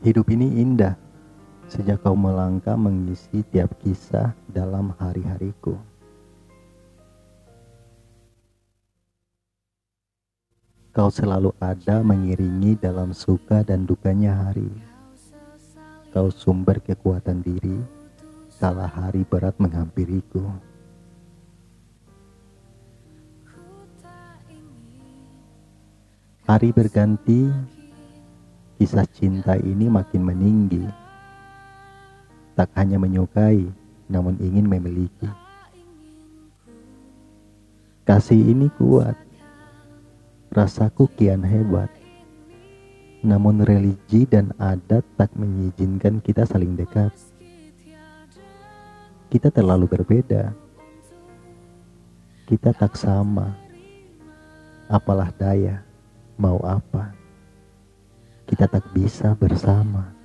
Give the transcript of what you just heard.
Hidup ini indah sejak kau melangkah mengisi tiap kisah dalam hari-hariku. Kau selalu ada mengiringi dalam suka dan dukanya hari. Kau sumber kekuatan diri kala hari berat menghampiriku. Hari berganti, Kisah cinta ini makin meninggi. Tak hanya menyukai, namun ingin memiliki. Kasih ini kuat. Rasaku kian hebat. Namun religi dan adat tak mengizinkan kita saling dekat. Kita terlalu berbeda. Kita tak sama. Apalah daya, mau apa? Kita tak bisa bersama.